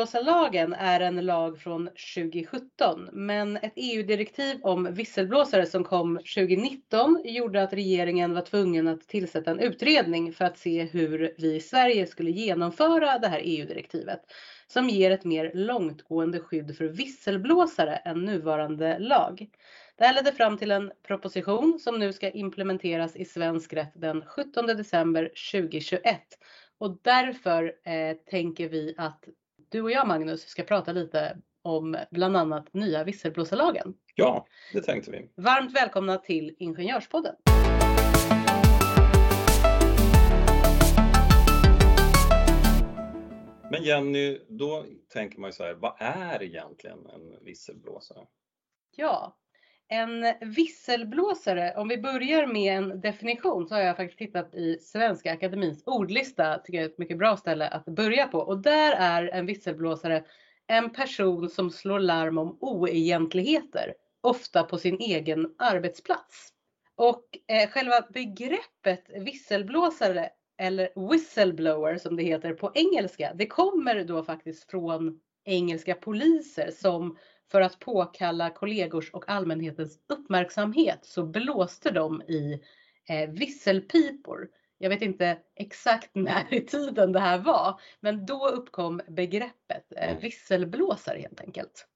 Visselblåsarlagen är en lag från 2017 men ett EU-direktiv om visselblåsare som kom 2019 gjorde att regeringen var tvungen att tillsätta en utredning för att se hur vi i Sverige skulle genomföra det här EU-direktivet som ger ett mer långtgående skydd för visselblåsare än nuvarande lag. Det här ledde fram till en proposition som nu ska implementeras i svensk rätt den 17 december 2021 och därför eh, tänker vi att du och jag Magnus ska prata lite om bland annat nya visselblåsarlagen. Ja, det tänkte vi. Varmt välkomna till Ingenjörspodden. Men Jenny, då tänker man ju så här, vad är egentligen en visselblåsare? Ja, en visselblåsare, om vi börjar med en definition så har jag faktiskt tittat i Svenska Akademins ordlista, tycker jag är ett mycket bra ställe att börja på. Och där är en visselblåsare en person som slår larm om oegentligheter, ofta på sin egen arbetsplats. Och eh, själva begreppet visselblåsare eller whistleblower som det heter på engelska, det kommer då faktiskt från engelska poliser som för att påkalla kollegors och allmänhetens uppmärksamhet så blåste de i eh, visselpipor. Jag vet inte exakt när i tiden det här var, men då uppkom begreppet eh, Mm. visselblåsare helt enkelt.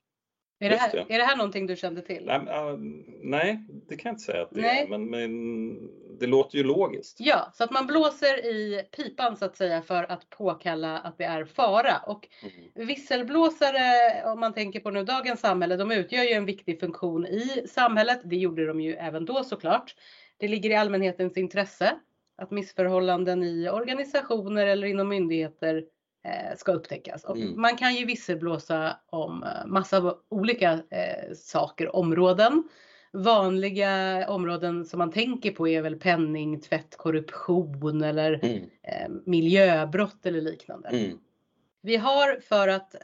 Är det, här, är det här någonting du kände till? Nej, äh, nej, det kan jag inte säga att det Nej. är, men, men det låter ju logiskt. Ja, så att man blåser i pipan så att säga för att påkalla att det är fara. Och Mm. Visselblåsare, om man tänker på nu dagens samhälle, de utgör ju en viktig funktion i samhället. Det gjorde de ju även då såklart. Det ligger i allmänhetens intresse att missförhållanden i organisationer eller inom myndigheter ska upptäckas. Mm. Man kan ju visselblåsa om eh, massa olika eh, saker, områden. Vanliga områden som man tänker på är väl penningtvätt, korruption eller Mm. eh, miljöbrott eller liknande. Mm. Vi har för att,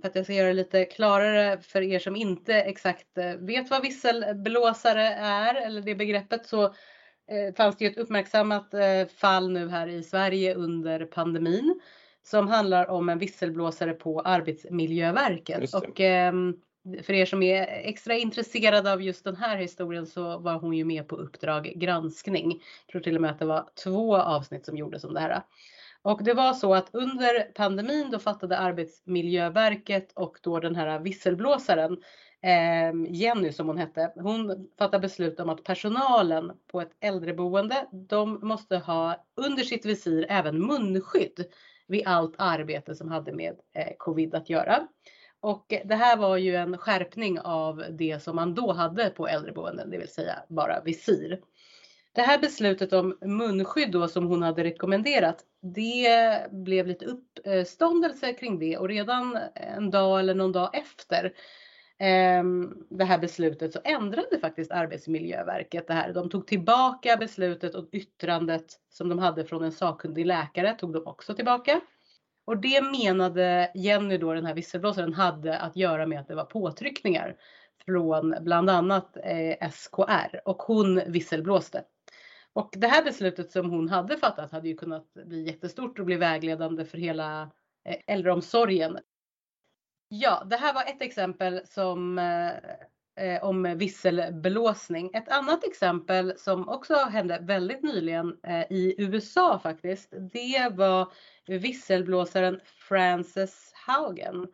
för att jag ska göra det lite klarare för er som inte exakt eh, vet vad visselblåsare är eller det begreppet så eh, fanns det ju ett uppmärksammat eh, fall nu här i Sverige under pandemin som handlar om en visselblåsare på Arbetsmiljöverket. Och ehm, för er som är extra intresserade av just den här historien så var hon ju med på Uppdrag granskning. Jag tror till och med att det var två avsnitt som gjordes om det här. Och det var så att under pandemin då fattade Arbetsmiljöverket och då den här visselblåsaren eh, Jenny som hon hette, hon fattade beslut om att personalen på ett äldreboende, de måste ha under sitt visir även munskydd vid allt arbete som hade med eh, covid att göra. Och eh, det här var ju en skärpning av det som man då hade på äldreboenden, det vill säga bara visir. Det här beslutet om munskydd då som hon hade rekommenderat, det blev lite uppståndelse kring det och redan en dag eller någon dag efter Ehm, det här beslutet så ändrade faktiskt Arbetsmiljöverket det här. De tog tillbaka beslutet och yttrandet som de hade från en sakkunnig läkare tog de också tillbaka. Och det menade Jenny då, den här visselblåsaren, hade att göra med att det var påtryckningar från bland annat eh, SKR och hon visselblåste. Och det här beslutet som hon hade fattat hade ju kunnat bli jättestort och bli vägledande för hela eh, äldreomsorgen. Ja, det här var ett exempel som, eh, eh, om visselblåsning. Ett annat exempel som också hände väldigt nyligen eh, i USA faktiskt, det var visselblåsaren Frances Haugen.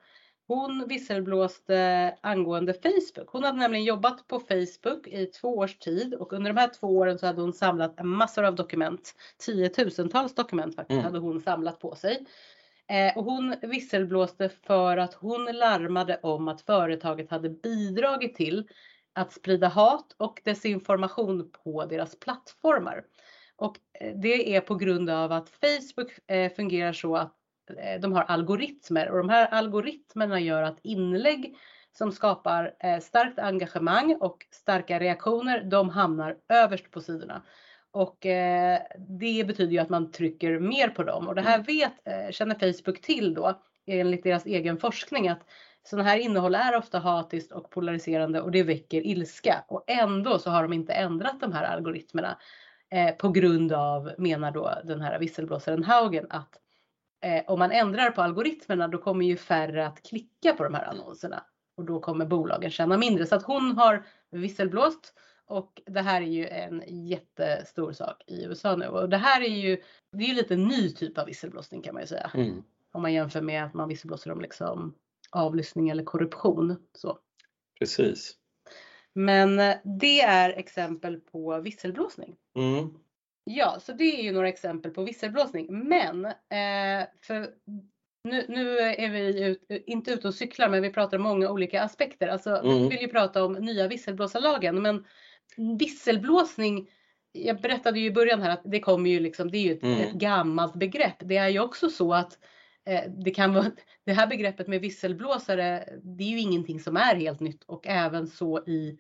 Hon visselblåste angående Facebook. Hon hade nämligen jobbat på Facebook i två års tid och under de här två åren så hade hon samlat massor av dokument. Tiotusentals dokument faktiskt Mm. hade hon samlat på sig. Eh, och hon visselblåste för att hon larmade om att företaget hade bidragit till att sprida hat och desinformation på deras plattformar. Och eh, det är på grund av att Facebook eh, fungerar så att eh, de har algoritmer och de här algoritmerna gör att inlägg som skapar eh, starkt engagemang och starka reaktioner, de hamnar överst på sidorna. Och eh, det betyder ju att man trycker mer på dem. Och det här vet, eh, känner Facebook till då enligt deras egen forskning att sådana här innehåll är ofta hatiskt och polariserande och det väcker ilska. Och ändå så har de inte ändrat de här algoritmerna eh, på grund av, menar då den här visselblåsaren Haugen, att om man ändrar på algoritmerna då kommer ju färre att klicka på de här annonserna. Och då kommer bolagen tjäna mindre. Så att hon har visselblåst och det här är ju en jättestor sak i USA nu och det här är ju, det är lite ny typ av visselblåsning kan man ju säga. Mm. Om man jämför med att man visselblåser om liksom avlyssning eller korruption. Så. Precis. Men eh, det är exempel på visselblåsning. Mm. Ja, så det är ju några exempel på visselblåsning. Men eh, för nu, nu är vi ut, inte ute och cyklar, men vi pratar om många olika aspekter. Alltså, Mm. Vi vill ju prata om nya visselblåsarlagen, men visselblåsning. Jag berättade ju i början här att det kommer ju liksom, det är ju ett, Mm. ett gammalt begrepp. Det är ju också så att eh, det kan vara, det här begreppet med visselblåsare, det är ju ingenting som är helt nytt och även så i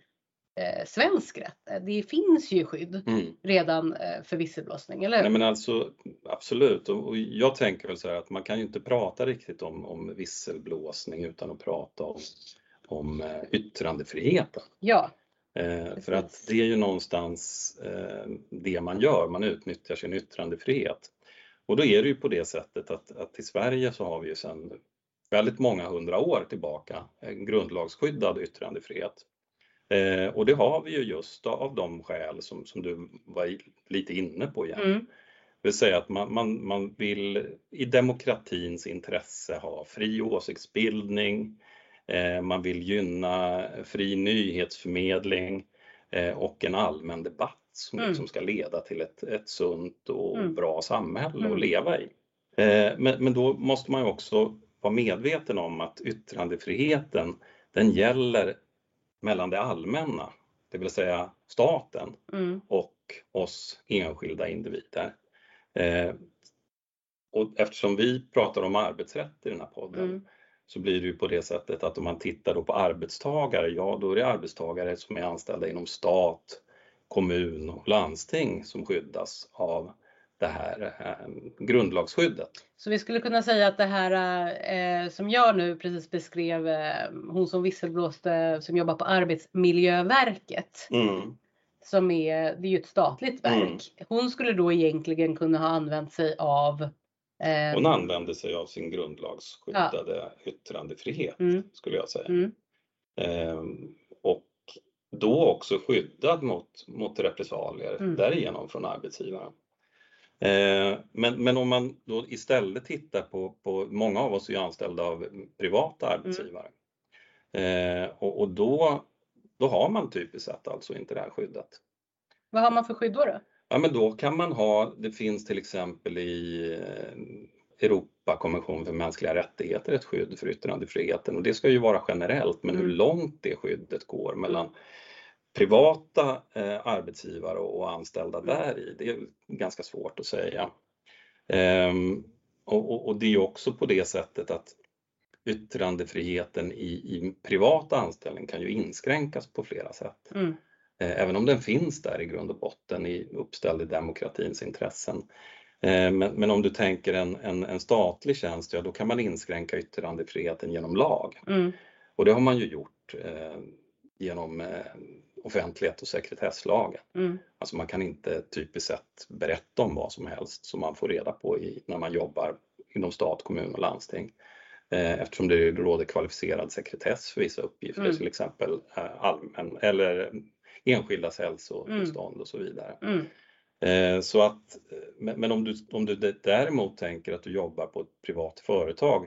eh, svensk rätt. Det finns ju skydd Mm. redan eh, för visselblåsning, eller hur? Nej men alltså absolut och, och jag tänker väl så här att man kan ju inte prata riktigt om, om visselblåsning utan att prata om, om eh, yttrandefriheten. Ja, Eh, för att det är ju någonstans eh, det man gör, man utnyttjar sin yttrandefrihet. Och då är det ju på det sättet att, att i Sverige så har vi ju sedan väldigt många hundra år tillbaka en grundlagsskyddad yttrandefrihet. Eh, och det har vi ju just av de skäl som, som du var lite inne på igen. mm, Det vill säga att man, man, man vill i demokratins intresse ha fri åsiktsbildning, man vill gynna fri nyhetsförmedling eh, och en allmän debatt som Mm. liksom ska leda till ett, ett sunt och Mm. bra samhälle Mm. att leva i. Eh, men, men då måste man ju också vara medveten om att yttrandefriheten den gäller mellan det allmänna, det vill säga staten, mm, och oss enskilda individer. Eh, och eftersom vi pratar om arbetsrätt i den här podden mm, så blir det ju på det sättet att om man tittar på arbetstagare, ja då är det arbetstagare som är anställda inom stat, kommun och landsting som skyddas av det här eh, grundlagsskyddet. Så vi skulle kunna säga att det här eh, som jag nu precis beskrev, eh, hon som visselblåste som jobbar på Arbetsmiljöverket, Mm. som är, det är ju ett statligt Mm. verk. Hon skulle då egentligen kunna ha använt sig av Hon använder sig av sin grundlagsskyddade yttrandefrihet Mm. skulle jag säga. mm, Ehm, och då också skyddad mot, mot repressalier Mm. därigenom från arbetsgivaren. Ehm, men, men om man då istället tittar på, på många av oss är ju anställda av privata arbetsgivare. Ehm, och, och då, då har man typiskt sett alltså inte det här skyddet. vad har man för skydd då? då? Ja, men då kan man ha, det finns till exempel i eh, Europakonventionen för mänskliga rättigheter ett skydd för yttrandefriheten och det ska ju vara generellt men hur Mm. långt det skyddet går mellan privata eh, arbetsgivare och anställda Mm. där i, det är ganska svårt att säga. Ehm, och, och, det är också på det sättet att yttrandefriheten i, i privat anställning kan ju inskränkas på flera sätt. Mm, Även om den finns där i grund och botten i, uppställd i demokratins intressen. Eh, Men, men om du tänker en, en, en statlig tjänst, ja då kan man inskränka yttrandefriheten genom lag. mm, Och det har man ju gjort eh, genom eh, offentlighet och sekretesslagen. mm, Alltså man kan inte typiskt sett berätta om vad som helst som man får reda på i, när man jobbar inom stat, kommun och landsting. Eh, Eftersom det råder kvalificerad sekretess för vissa uppgifter, Mm. till exempel eh, allmän eller enskildas hälsotillstånd och så vidare. mm, Eh, Så att, men men om du, om du däremot tänker att du jobbar på ett privat företag,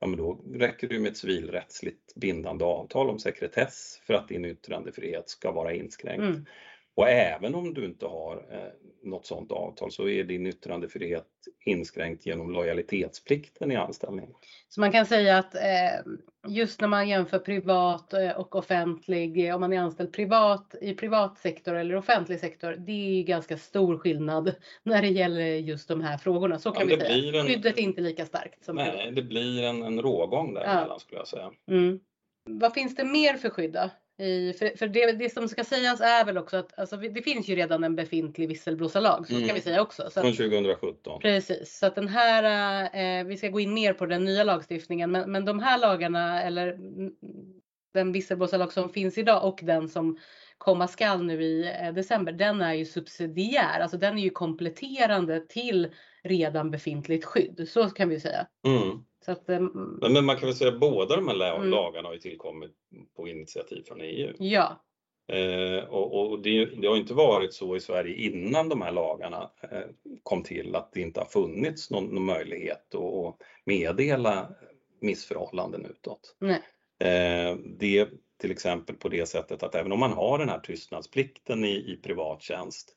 ja men då räcker det med ett civilrättsligt bindande avtal om sekretess för att din yttrandefrihet ska vara inskränkt. mm. Och även om du inte har eh, något sådant avtal så är din yttrandefrihet inskränkt genom lojalitetsplikten i anställningen. Så man kan säga att eh, just när man jämför privat eh, och offentlig, eh, om man är anställd privat i privat sektor eller offentlig sektor, det är ju ganska stor skillnad när det gäller just de här frågorna. Så kan Ja, vi det säga. blir en- Skyddet är inte lika starkt som Nej, privat. det blir en, en rågång däremellan skulle jag säga. Mm. vad finns det mer för skydd då? I, för för det, det som ska sägas är väl också att alltså, det finns ju redan en befintlig visselblåsarlag, så Mm. vi säga också. Så Från 2017. Precis, så att den här, eh, vi ska gå in mer på den nya lagstiftningen, men, men de här lagarna eller den visselblåsarlag som finns idag och den som komma skall nu i eh, december, den är ju subsidiär, alltså den är ju kompletterande till redan befintligt skydd. Så kan vi säga. Mm. Att, eh, Men men man kan väl säga att båda de här Mm. lagarna har ju tillkommit på initiativ från EU. ja, Eh, och och det, det har inte varit så i Sverige innan de här lagarna eh, kom till att det inte har funnits någon, någon möjlighet att, meddela missförhållanden utåt. nej. Eh, det är till exempel på det sättet att även om man har den här tystnadsplikten i, i privat tjänst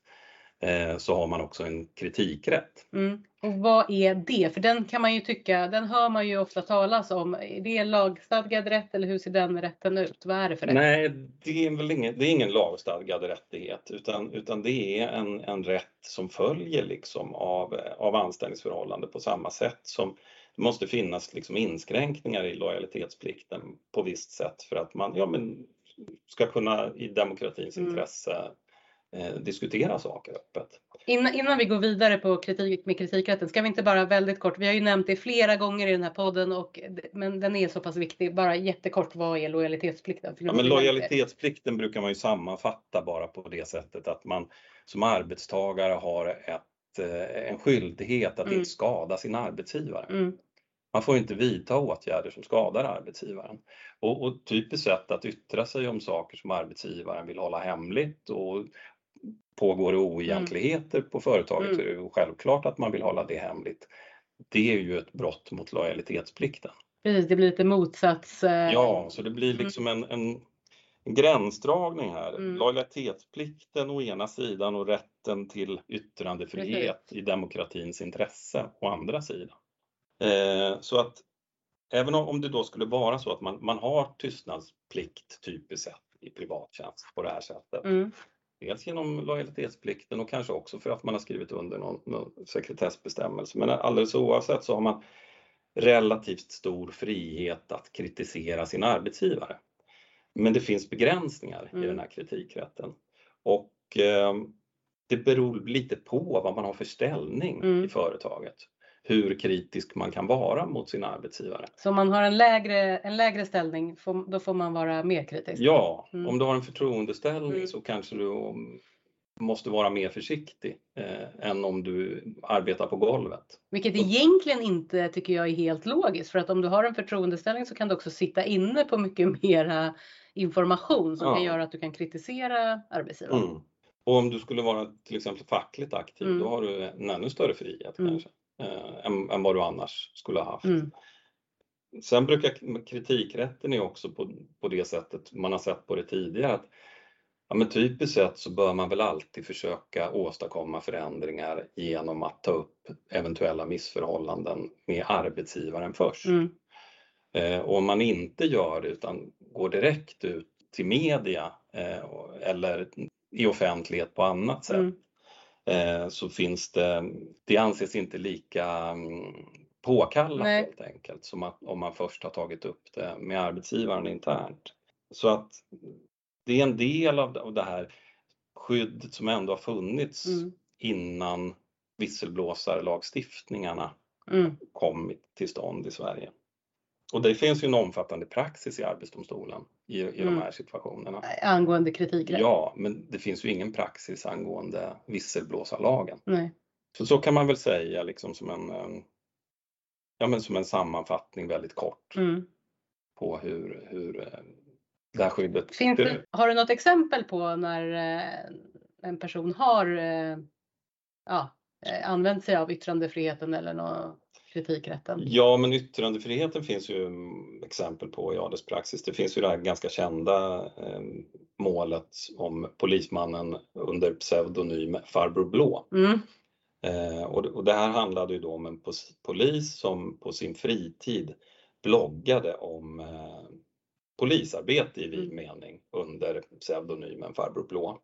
så har man också en kritikrätt. Mm. Och vad är det? För den kan man ju tycka, den hör man ju ofta talas om. Är det lagstadgad rätt eller hur ser den rätten ut? Vad är det för rätt? Nej, det är väl ingen, det är ingen lagstadgad rättighet utan, utan det är en, en rätt som följer liksom av, av anställningsförhållande på samma sätt som det måste finnas liksom inskränkningar i lojalitetsplikten på visst sätt för att man ja, men, ska kunna i demokratins Mm. intresse eh, diskutera saker öppet. Innan, innan vi går vidare på kritik med kritikrätten, ska vi inte bara väldigt kort, vi har ju nämnt det flera gånger i den här podden, och, men den är så pass viktig, bara jättekort, vad är lojalitetsplikten? Ja, men lojalitetsplikten brukar man ju sammanfatta bara på det sättet att man som arbetstagare har ett, eh, en skyldighet att Mm. inte skada sin arbetsgivare. Mm, Man får inte vidta åtgärder som skadar arbetsgivaren. Och, och typiskt sett att yttra sig om saker som arbetsgivaren vill hålla hemligt och pågår det oegentligheter på företaget Mm. så är det ju självklart att man vill hålla det hemligt. Det är ju ett brott mot lojalitetsplikten. precis, det blir lite motsats. eh, Ja, så det blir liksom en, en, gränsdragning här. Mm. Lojalitetsplikten å ena sidan och rätten till yttrandefrihet i demokratins intresse å andra sidan. Eh, så att även om, om det då skulle vara så att man, man har tystnadsplikt typiskt sett i privattjänst på det här sättet. Mm, Dels genom lojalitetsplikten och kanske också för att man har skrivit under någon, någon sekretessbestämmelse. Men alldeles oavsett så har man relativt stor frihet att kritisera sin arbetsgivare. Men det finns begränsningar i Mm. den här kritikrätten. Och eh, det beror lite på vad man har för ställning Mm. i företaget. Hur kritisk man kan vara mot sin arbetsgivare. Så om man har en lägre, en lägre ställning, då får man vara mer kritisk? Ja, Mm. om du har en förtroendeställning Mm. så kanske du måste vara mer försiktig eh, än om du arbetar på golvet. Vilket egentligen inte tycker jag är helt logiskt, för att om du har en förtroendeställning så kan du också sitta inne på mycket mera information som Ja. kan göra att du kan kritisera arbetsgivaren. Mm. Och om du skulle vara till exempel fackligt aktiv, Mm. då har du en ännu större frihet Mm. kanske, eh, än, än vad du annars skulle ha haft. Mm. Sen brukar kritikrätten är också på, på det sättet man har sett på det tidigare att ja, men typiskt sett så bör man väl alltid försöka åstadkomma förändringar genom att ta upp eventuella missförhållanden med arbetsgivaren först. Mm. Eh, och om man inte gör det utan går direkt ut till media eh, eller i offentlighet på annat sätt Mm. Eh, så finns det, det anses inte lika mm, påkallat Nej. helt enkelt som att, om man först har tagit upp det med arbetsgivaren internt. Så att det är en del av det- av det här skyddet som ändå har funnits Mm. innan visselblåsarlagstiftningarna Mm. kommit till stånd i Sverige. Och det finns ju en omfattande praxis i Arbetsdomstolen i, i Mm. de här situationerna. Angående kritikrätt? Ja, men det finns ju ingen praxis angående visselblåsarlagen. Nej. Så, så kan man väl säga liksom som en, eh, ja, men som en sammanfattning väldigt kort Mm. på hur, hur eh, det här skyddet Finns det, har du något exempel på när eh, en person har eh, ja, använt sig av yttrandefriheten eller nå kritikrätten? Ja, men yttrandefriheten finns ju exempel på i adelspraxis. Det finns ju det här ganska kända eh, målet om polismannen under pseudonym Farbror Blå. Mm. Eh, och, och det här handlade ju då om en polis som på sin fritid bloggade om eh, polisarbete i vid Mm. mening under pseudonymen Farbror Blå.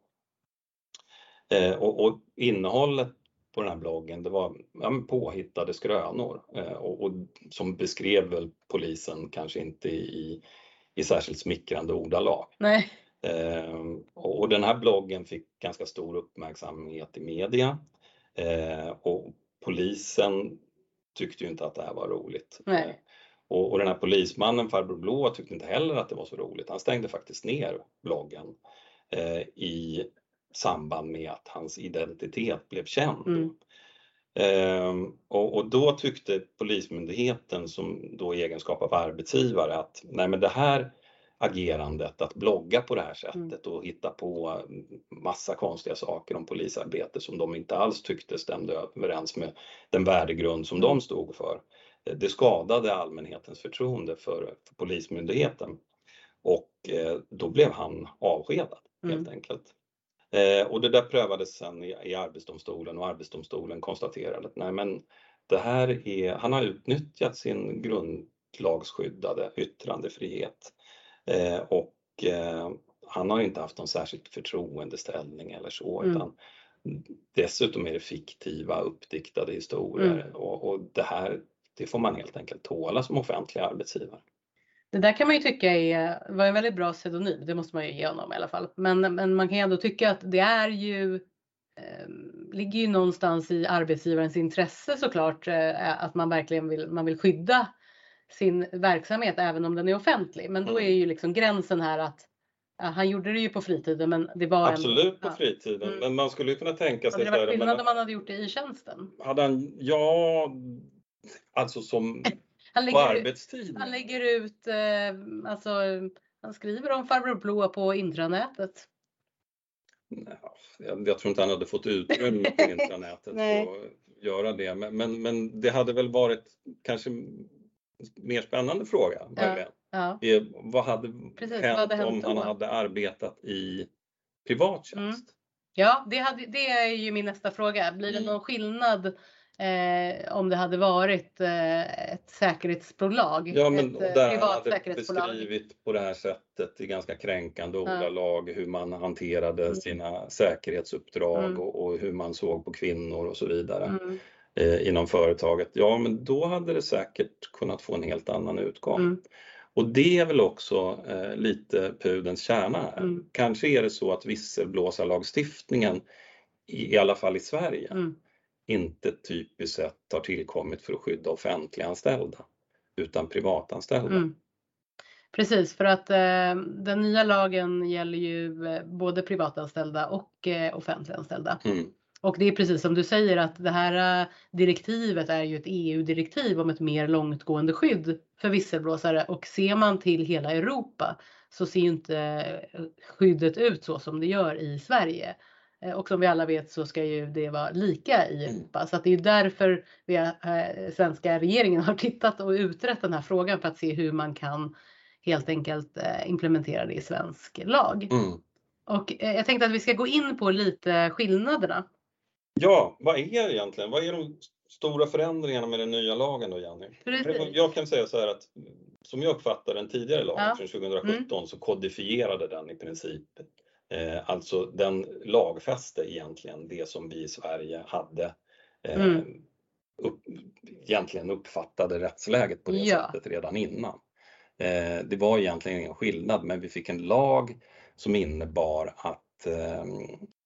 Eh, och, och innehållet på den här bloggen det var ja, påhittade skrönor eh, och, och som beskrev väl polisen kanske inte i, i särskilt smickrande ordalag. Nej. Ehm, och, och den här bloggen fick ganska stor uppmärksamhet i media eh, och polisen tyckte ju inte att det här var roligt. Nej. Eh, och, och den här polismannen, farbror Blå, tyckte inte heller att det var så roligt. Han stängde faktiskt ner bloggen eh, i samband med att hans identitet blev känd. Mm. Ehm, och, och då tyckte Polismyndigheten som då i egenskap av arbetsgivare att nej men det här agerandet att blogga på det här sättet och hitta på massa konstiga saker om polisarbete som de inte alls tyckte stämde överens med den värdegrund som de stod för. Det skadade allmänhetens förtroende för, för Polismyndigheten och eh, då blev han avskedad helt Mm. enkelt. Eh, och det där prövades sen i, i Arbetsdomstolen och Arbetsdomstolen konstaterade att nej men det här är, han har utnyttjat sin grundlagsskyddade yttrandefrihet eh, och eh, han har inte haft någon särskilt förtroendeställning eller så Mm. utan dessutom är det fiktiva uppdiktade historier Mm. och, och det här det får man helt enkelt tåla som offentlig arbetsgivare. Det där kan man ju tycka är, var en väldigt bra pseudonym, det måste man ju ge honom i alla fall. Men, men man kan ju ändå tycka att det är ju, eh, ligger ju någonstans i arbetsgivarens intresse såklart eh, att man verkligen vill, man vill skydda sin verksamhet även om den är offentlig. Men då Mm. är ju liksom gränsen här att ja, han gjorde det ju på fritiden men det var Absolut på ändå, fritiden, Mm. men man skulle ju kunna tänka sig Hade det varit skillnad om han hade gjort det i tjänsten? hade han, ja, alltså som Han på lägger, arbetstid. han lägger ut, eh, alltså han skriver om farbror Blå på intranätet. Ja, Jag, jag tror inte han hade fått utrymme på intranätet Nej. för att göra det, men, men, men det hade väl varit kanske mer spännande fråga. Ja. Är, vad hade Precis, vad hänt hade hänt om då? han hade arbetat i privat Mm. tjänst? Ja, det, hade, det är ju min nästa fråga. Blir det Mm. någon skillnad eh, om det hade varit eh, ett säkerhetsbolag? Ja, men ett eh, där hade beskrivit på det här sättet i ganska kränkande Ja. ordalag hur man hanterade Mm. sina säkerhetsuppdrag Mm. och, och hur man såg på kvinnor och så vidare. Mm, eh, inom företaget, ja men då hade det säkert kunnat få en helt annan utgång. mm, Och det är väl också eh, lite pudens kärna här. Mm. Kanske är det så att visselblåsarlagstiftningen, i, i alla fall i Sverige, inte typiskt sett har tillkommit för att skydda offentliganställda utan privatanställda. mm. Precis, för att eh, den nya lagen gäller ju eh, både privatanställda och eh, offentliganställda. Mm. Och det är precis som du säger att det här eh, direktivet är ju ett EU-direktiv om ett mer långtgående skydd för visselblåsare och ser man till hela Europa så ser inte eh, skyddet ut så som det gör i Sverige. Eh, Och som vi alla vet så ska ju det vara lika i Mm. Europa så att det är därför vi, eh, svenska regeringen har tittat och utrett den här frågan för att se hur man kan helt enkelt eh, implementera det i svensk lag. Mm. Och eh, jag tänkte att vi ska gå in på lite skillnaderna. Ja, vad är egentligen, vad är de stora förändringarna med den nya lagen då Jenny? Jag kan säga så här att som jag uppfattar den tidigare lagen Ja. från 2017 så kodifierade den i princip alltså den lagfäste egentligen det som vi i Sverige hade eh, Mm. upp, egentligen uppfattade rättsläget på det Ja. sättet redan innan. Eh, det var egentligen ingen skillnad men vi fick en lag som innebar att eh,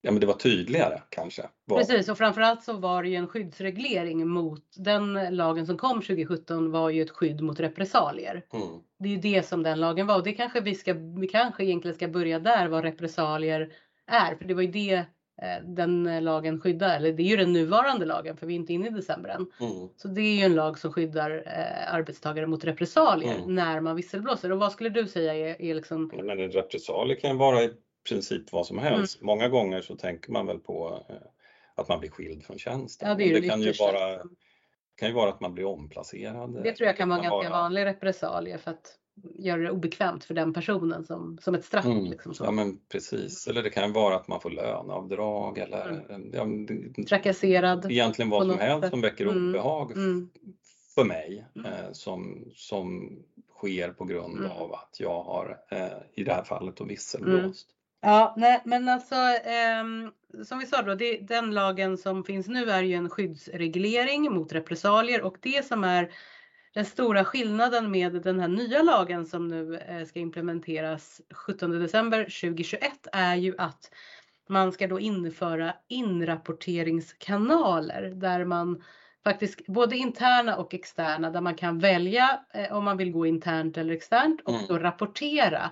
ja, men det var tydligare kanske. Vad- Precis och framförallt så var det ju en skyddsreglering mot den lagen som kom 2017 var ju ett skydd mot repressalier. Mm. Det är ju det som den lagen var och det kanske vi ska, vi kanske egentligen ska börja där vad repressalier är för det var ju det eh, den lagen skyddar, eller det är ju den nuvarande lagen för vi är inte inne i december än. Mm. Så det är ju en lag som skyddar eh, arbetstagare mot repressalier Mm. när man visselblåser. Och vad skulle du säga är, är liksom Men en repressalie kan vara i princip vad som helst. Mm. Många gånger så tänker man väl på eh, att man blir skild från tjänsten. Ja, det det kan ju vara, kan ju vara att man blir omplacerad. Det tror jag kan vara Det ganska vanlig repressalie för att göra det obekvämt för den personen som, som ett straff. Mm. Liksom. Ja men precis, eller det kan vara att man får löneavdrag eller Mm. ja, Trakasserad. egentligen vad som helst sätt. som väcker Mm. obehag Mm. för mig Mm. eh, som, som sker på grund Mm. av att jag har eh, i det här fallet då visselblåst. Ja, nej, men alltså ehm, som vi sa då, det, den lagen som finns nu är ju en skyddsreglering mot repressalier och det som är den stora skillnaden med den här nya lagen som nu eh, ska implementeras 17 december 2021 är ju att man ska då införa inrapporteringskanaler där man faktiskt både interna och externa där man kan välja eh, om man vill gå internt eller externt och Mm. då rapportera eh,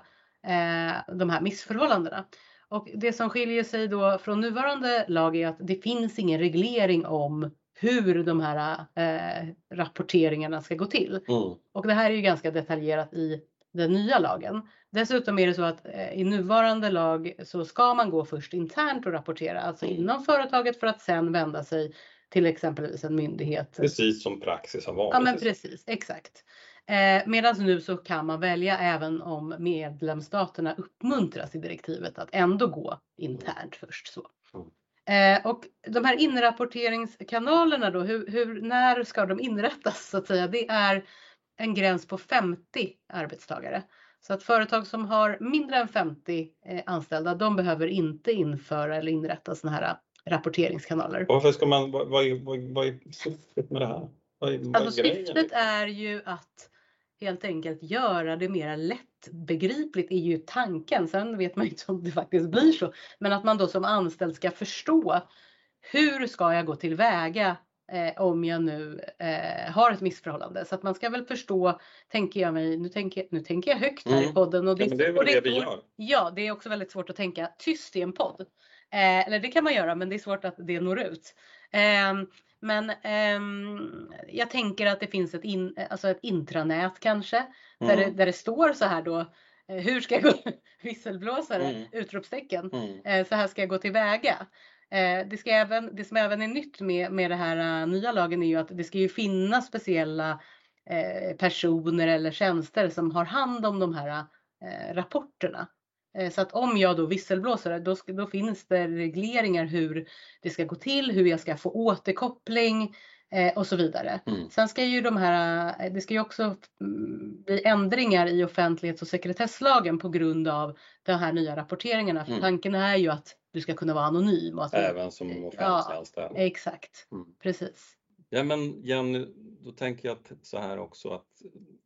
de här missförhållandena. Och det som skiljer sig då från nuvarande lag är att det finns ingen reglering om hur de här eh, rapporteringarna ska gå till. Mm. Och det här är ju ganska detaljerat i den nya lagen. Dessutom är det så att eh, i nuvarande lag så ska man gå först internt och rapportera, alltså Mm. inom företaget för att sen vända sig till exempelvis en myndighet. Precis som praxis har varit. Ja men precis, exakt. Eh, Medan nu så kan man välja även om medlemsstaterna uppmuntras i direktivet att ändå gå internt först. Så. Eh, och de här inrapporteringskanalerna då, hur, hur, när ska de inrättas så att säga? Det är en gräns på 50 arbetstagare. Så att företag som har mindre än 50 eh, anställda, de behöver inte införa eller inrätta sådana här rapporteringskanaler. Varför ska man, vad, vad, är, vad, vad är syftet med det här? Vad är, vad är Alltså syftet är ju att helt enkelt göra det mer lättbegripligt är ju tanken. Sen vet man ju inte om det faktiskt blir så. Men att man då som anställd ska förstå hur ska jag gå tillväga eh, om jag nu eh, har ett missförhållande. Så att man ska väl förstå, tänker jag mig, nu tänker, nu tänker jag högt här i Mm. podden. Och Ja, men det är väl det vi svårt- gör. Ja, det är också väldigt svårt att tänka tyst i en podd. Eh, eller det kan man göra, men det är svårt att det når ut. Ehm, men ehm, jag tänker att det finns ett, in, alltså ett intranät kanske, där, det, Mm. där det står så här då, eh, hur ska jag gå, visselblåsare, Mm. utropstecken, Mm. eh, så här ska jag gå tillväga. Eh, det, ska även, det som även är nytt med, med det här nya lagen är ju att det ska ju finnas speciella personer eller tjänster som har hand om de här rapporterna. Eh, Så att om jag då visselblåsare, då, ska, då finns det regleringar hur det ska gå till, hur jag ska få återkoppling eh, och så vidare. Mm. Sen ska ju de här, eh, det ska ju också mm, bli ändringar i offentlighets och sekretesslagen på grund av de här nya rapporteringarna. För Mm. tanken är ju att du ska kunna vara anonym. Att Även som Ja. offentliganställd. Exakt, Mm. precis. Ja men Jenny, då tänker jag så här också att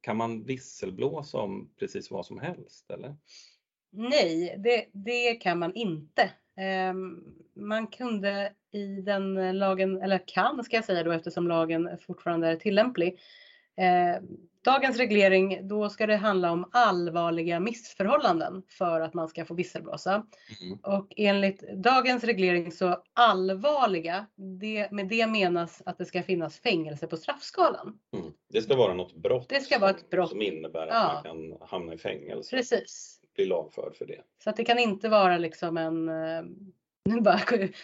kan man visselblåsa om precis vad som helst eller? Nej, det, det kan man inte. Ehm, Man kunde i den lagen, eller kan ska jag säga då eftersom lagen fortfarande är tillämplig. Eh, Dagens reglering, då ska det handla om allvarliga missförhållanden för att man ska få visselblåsa. Mm. Och enligt dagens reglering så allvarliga, det, med det menas att det ska finnas fängelse på straffskalan. Mm. Det ska vara något brott, Det ska vara ett brott. som innebär att Ja. man kan hamna i fängelse Precis. Bli lagförd för det. Så att det kan inte vara liksom en eh, nu bara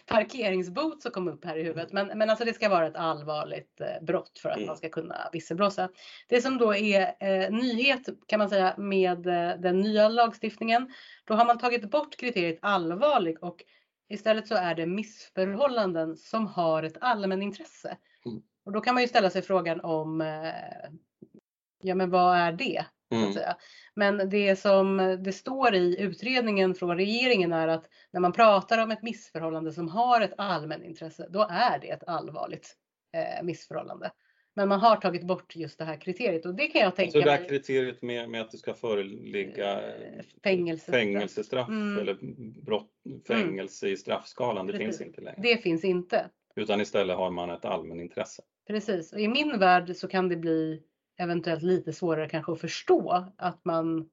parkeringsbot som kom upp här i huvudet. Men, men alltså det ska vara ett allvarligt eh, brott för att Mm. man ska kunna visselblåsa. Det som då är eh, nyhet kan man säga med eh, den nya lagstiftningen. Då har man tagit bort kriteriet allvarlig och istället så är det missförhållanden som har ett allmänintresse. Mm. Och då kan man ju ställa sig frågan om eh, ja men vad är det? Mm. Men det som det står i utredningen från regeringen är att när man pratar om ett missförhållande som har ett allmänintresse, då är det ett allvarligt eh, missförhållande. Men man har tagit bort just det här kriteriet och det kan jag tänka Så det här mig. kriteriet med, med att det ska föreligga Eh, fängelsestraff. fängelsestraff Mm. eller brott, fängelse i straffskalan, det Precis. finns inte längre. Det finns inte. Utan istället har man ett allmänintresse. Precis. Och I min värld så kan det bli eventuellt lite svårare kanske att förstå att man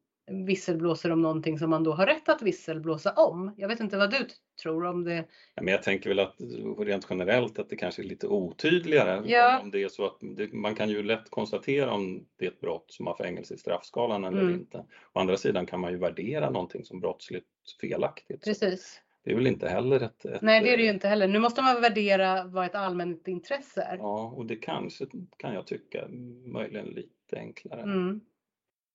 visselblåser om någonting som man då har rätt att visselblåsa om. Jag vet inte vad du tror om det. Ja, Men jag tänker väl att rent generellt att det kanske är lite otydligare. Ja. Om det är så att det, man kan ju lätt konstatera om det är ett brott som har fängelse i straffskalan eller Mm. inte. Å andra sidan kan man ju värdera någonting som brottsligt felaktigt. Precis. Det är väl inte heller ett... ett Nej, det är det ju inte heller. Nu måste man värdera vad ett allmänt intresse är. Ja, och det kanske kan jag tycka möjligen lite enklare Mm.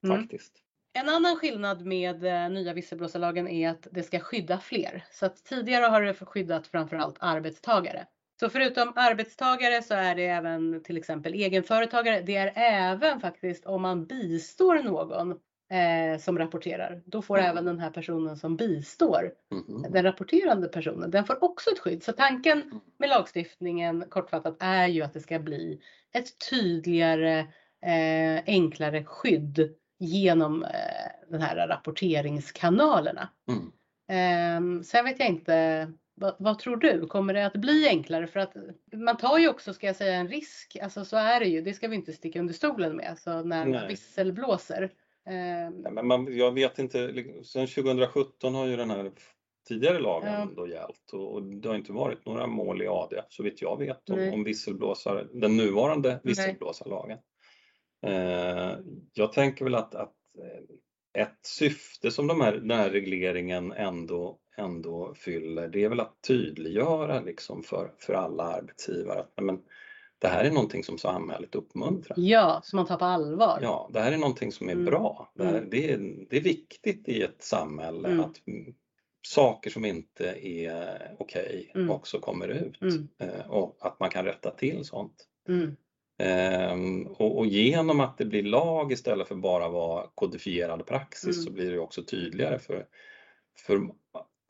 Mm. faktiskt. En annan skillnad med eh, nya visselblåsarlagen är att det ska skydda fler. Så att tidigare har det skyddat framförallt arbetstagare. Så förutom arbetstagare så är det även till exempel egenföretagare. Det är även faktiskt om man bistår någon eh, som rapporterar. Då får Mm. även den här personen som bistår, Mhm. den rapporterande personen, den får också ett skydd. Så tanken med lagstiftningen kortfattat är ju att det ska bli ett tydligare eh, enklare skydd genom eh, den här rapporteringskanalerna. Mm. Eh, sen vet jag inte, vad, vad, tror du? Kommer det att bli enklare? För att man tar ju också, ska jag säga, en risk. Alltså så är det ju. Det ska vi inte sticka under stolen med. Alltså när Nej. vissel blåser. Eh, Nej, men man, jag vet inte, sen 2017 har ju den här tidigare lagen Ja. då gällt och, och det har inte varit några mål i AD så vitt jag vet om, om visselblåsare, den nuvarande visselblåsarlagen. Eh, jag tänker väl att, att eh, ett syfte som de här, den här regleringen ändå, ändå fyller det är väl att tydliggöra liksom för, för alla arbetsgivare att men, det här är någonting som samhället uppmuntrar. ja, som man tar på allvar. Ja, det här är någonting som är Mm. bra. Det, här, Mm. det, är, det är viktigt i ett samhälle Mm. att saker som inte är okej Mm. också kommer ut Mm. eh, och att man kan rätta till sånt. Mm. Ehm, och, och genom att det blir lag istället för bara vara kodifierad praxis så blir det också tydligare för, för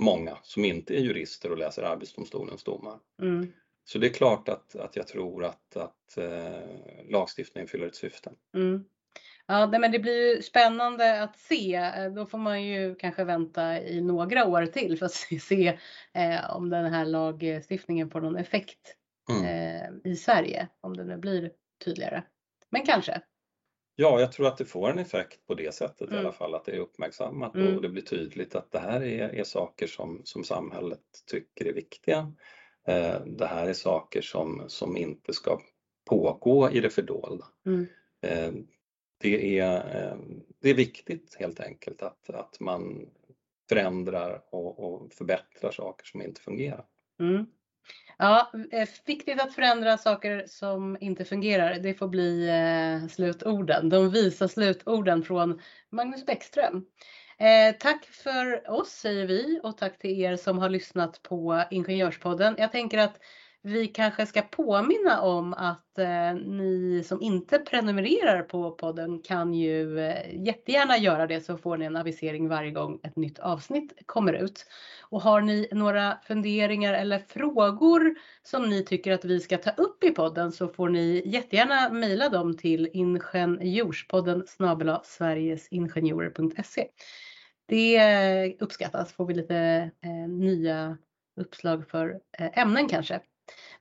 många som inte är jurister och läser Arbetsdomstolens domar. Mm. Så det är klart att, att jag tror att, att eh, lagstiftningen fyller ett syfte. Mm. Ja, nej, men det blir ju spännande att se. Eh, Då får man ju kanske vänta i några år till för att se- eh, om den här lagstiftningen får någon effekt Mm. eh, i Sverige. Om det nu blir tydligare. Men kanske. Ja, jag tror att det får en effekt på det sättet i Mm. alla fall, att det är uppmärksammat Mm. och det blir tydligt att det här är, är saker som, som samhället tycker är viktiga. Eh, det här är saker som, som inte ska pågå i det fördolda. Mm. Eh, det, är, eh, det är viktigt helt enkelt att, att man förändrar och, och förbättrar saker som inte fungerar. Mm. Ja, viktigt att förändra saker som inte fungerar. Det får bli slutorden. De visa slutorden från Magnus Bäckström. Eh, tack för oss säger vi och tack till er som har lyssnat på Ingenjörspodden. Jag tänker att vi kanske ska påminna om att eh, ni som inte prenumererar på podden kan ju eh, jättegärna göra det så får ni en avisering varje gång ett nytt avsnitt kommer ut. Och har ni några funderingar eller frågor som ni tycker att vi ska ta upp i podden så får ni jättegärna mejla dem till ingenjorspodden snabel-a sverigesingenjorer.se. Det uppskattas, får vi lite eh, nya uppslag för eh, ämnen kanske.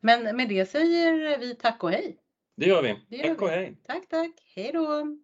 Men med det säger vi tack och hej. Det gör vi. Det gör Tack och vi. hej! Tack, tack. Hej då!